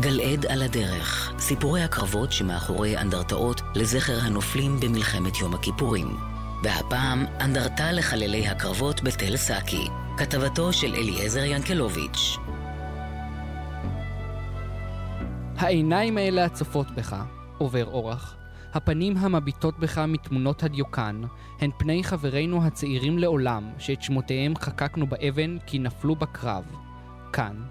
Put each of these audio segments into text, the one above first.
גלעד על הדרך, סיפורי הקרבות שמאחורי אנדרטאות לזכר הנופלים במלחמת יום הכיפורים. והפעם, אנדרטה לחללי הקרבות בתל סאקי, כתבתו של אליעזר ינקלוביץ'. העיניים האלה הצופות בך, עובר אורח. הפנים המביטות בך מתמונות הדיוקן, הן פני חברינו הצעירים לעולם, שאת שמותיהם חקקנו באבן כי נפלו בקרב. כאן,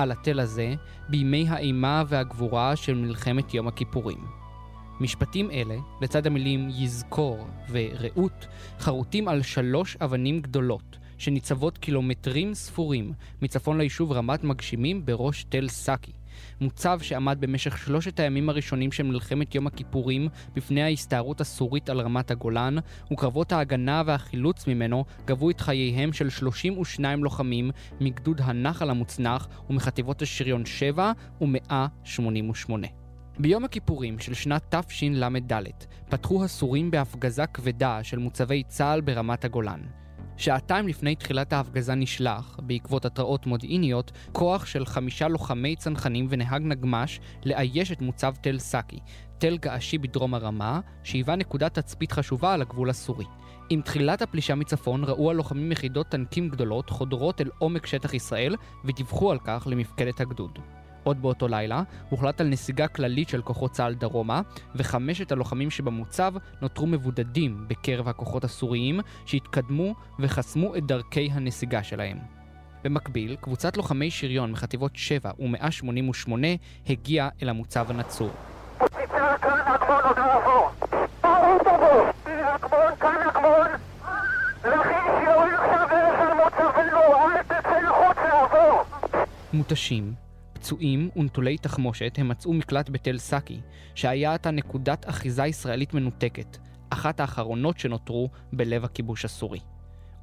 על התל הזה, בימי האימה והגבורה של מלחמת יום הכיפורים. משפטים אלה, לצד המילים יזכור ורעות, חרוטים על שלוש אבנים גדולות, שניצבות קילומטרים ספורים מצפון ליישוב רמת מגשימים בראש תל סאקי. מוצב שעמד במשך שלושת הימים הראשונים של מלחמת יום הכיפורים בפני ההסתערות הסורית על רמת הגולן, וקרבות ההגנה והחילוץ ממנו גבו את חייהם של 32 לוחמים מגדוד הנחל המוצנח ומחטיבות השריון 7 ו-188. ביום הכיפורים של שנת תשל"ד פתחו הסורים בהפגזה כבדה של מוצבי צה"ל ברמת הגולן. שעתיים לפני תחילת ההפגזה נשלח, בעקבות התראות מודיעיניות, כוח של חמישה לוחמי צנחנים ונהג נגמ"ש לאייש את מוצב תל סאקי, תל געשי בדרום הרמה, שהיווה נקודת תצפית חשובה על הגבול הסורי. עם תחילת הפלישה מצפון ראו הלוחמים יחידות טנקים גדולות חודרות אל עומק שטח ישראל ודיווחו על כך למפקדת הגדוד. עוד באותו לילה הוחלט על נסיגה כללית של כוחות צה"ל דרומה, וחמשת הלוחמים שבמוצב נותרו מבודדים בקרב הכוחות הסוריים שהתקדמו וחסמו את דרכי הנסיגה שלהם. במקביל, קבוצת לוחמי שריון מחטיבות 7 ו-188 הגיעה אל המוצב הנצור. מותשים, פצועים ונטולי תחמושת הם מצאו מקלט בתל סאקי, שהיה עתה נקודת אחיזה ישראלית מנותקת, אחת האחרונות שנותרו בלב הכיבוש הסורי.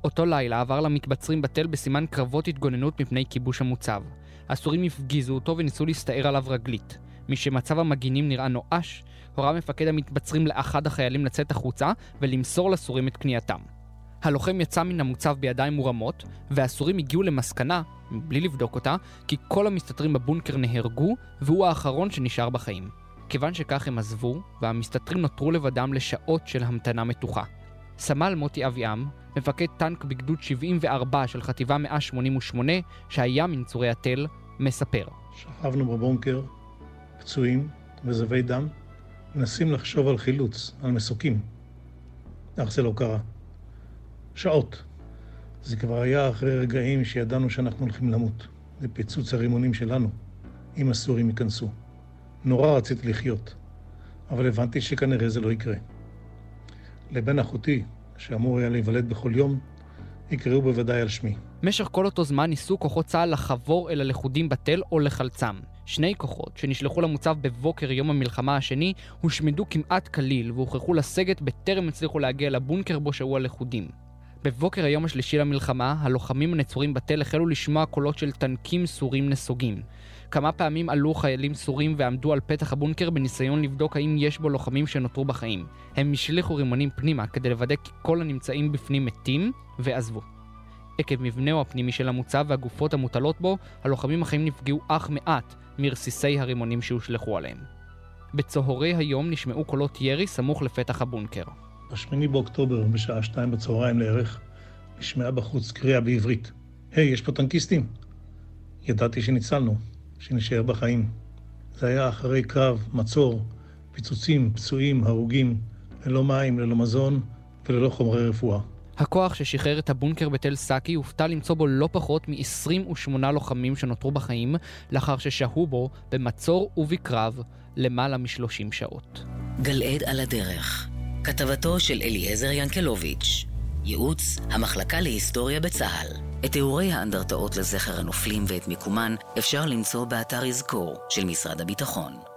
אותו לילה עבר למתבצרים בתל בסימן קרבות התגוננות מפני כיבוש המוצב. הסורים הפגיזו אותו וניסו להסתער עליו רגלית. משמצב המגינים נראה נואש, הורה מפקד המתבצרים לאחד החיילים לצאת החוצה ולמסור לסורים את כניעתם. הלוחם יצא מן המוצב בידיים מורמות, והסורים הגיעו למסקנה, מבלי לבדוק אותה, כי כל המסתתרים בבונקר נהרגו, והוא האחרון שנשאר בחיים. כיוון שכך הם עזבו, והמסתתרים נותרו לבדם לשעות של המתנה מתוחה. סמל מוטי אביעם, מפקד טנק בגדוד 74 של חטיבה 188, שהיה מנצורי התל, מספר. שכבנו בבונקר, פצועים וזבי דם, מנסים לחשוב על חילוץ, על מסוקים. אך זה לא קרה. שעות. זה כבר היה אחרי רגעים שידענו שאנחנו הולכים למות. זה פיצוץ הרימונים שלנו, אם הסורים ייכנסו. נורא רציתי לחיות, אבל הבנתי שכנראה זה לא יקרה. לבן אחותי, שאמור היה להיוולד בכל יום, יקראו בוודאי על שמי. משך כל אותו זמן ניסו כוחות צה"ל לחבור אל הלכודים בתל או לחלצם. שני כוחות, שנשלחו למוצב בבוקר יום המלחמה השני, הושמדו כמעט כליל והוכרחו לסגת בטרם הצליחו להגיע לבונקר בו שהו הלכודים. בבוקר היום השלישי למלחמה, הלוחמים הנצורים בתל החלו לשמוע קולות של טנקים סורים נסוגים. כמה פעמים עלו חיילים סורים ועמדו על פתח הבונקר בניסיון לבדוק האם יש בו לוחמים שנותרו בחיים. הם השליכו רימונים פנימה כדי לוודא כי כל הנמצאים בפנים מתים, ועזבו. עקב מבנהו הפנימי של המוצב והגופות המוטלות בו, הלוחמים החיים נפגעו אך מעט מרסיסי הרימונים שהושלכו עליהם. בצהרי היום נשמעו קולות ירי סמוך לפתח הבונקר. ב-8 באוקטובר, בשעה שתיים בצהריים לערך, נשמעה בחוץ קריאה בעברית. היי, hey, יש פה טנקיסטים? ידעתי שניצלנו, שנשאר בחיים. זה היה אחרי קרב, מצור, פיצוצים, פצועים, הרוגים, ללא מים, ללא מזון וללא חומרי רפואה. הכוח ששחרר את הבונקר בתל סאקי הופתע למצוא בו לא פחות מ-28 לוחמים שנותרו בחיים, לאחר ששהו בו במצור ובקרב למעלה מ-30 שעות. גלעד על הדרך כתבתו של אליעזר ינקלוביץ', ייעוץ המחלקה להיסטוריה בצה"ל. את תיאורי האנדרטאות לזכר הנופלים ואת מיקומן אפשר למצוא באתר יזכור של משרד הביטחון.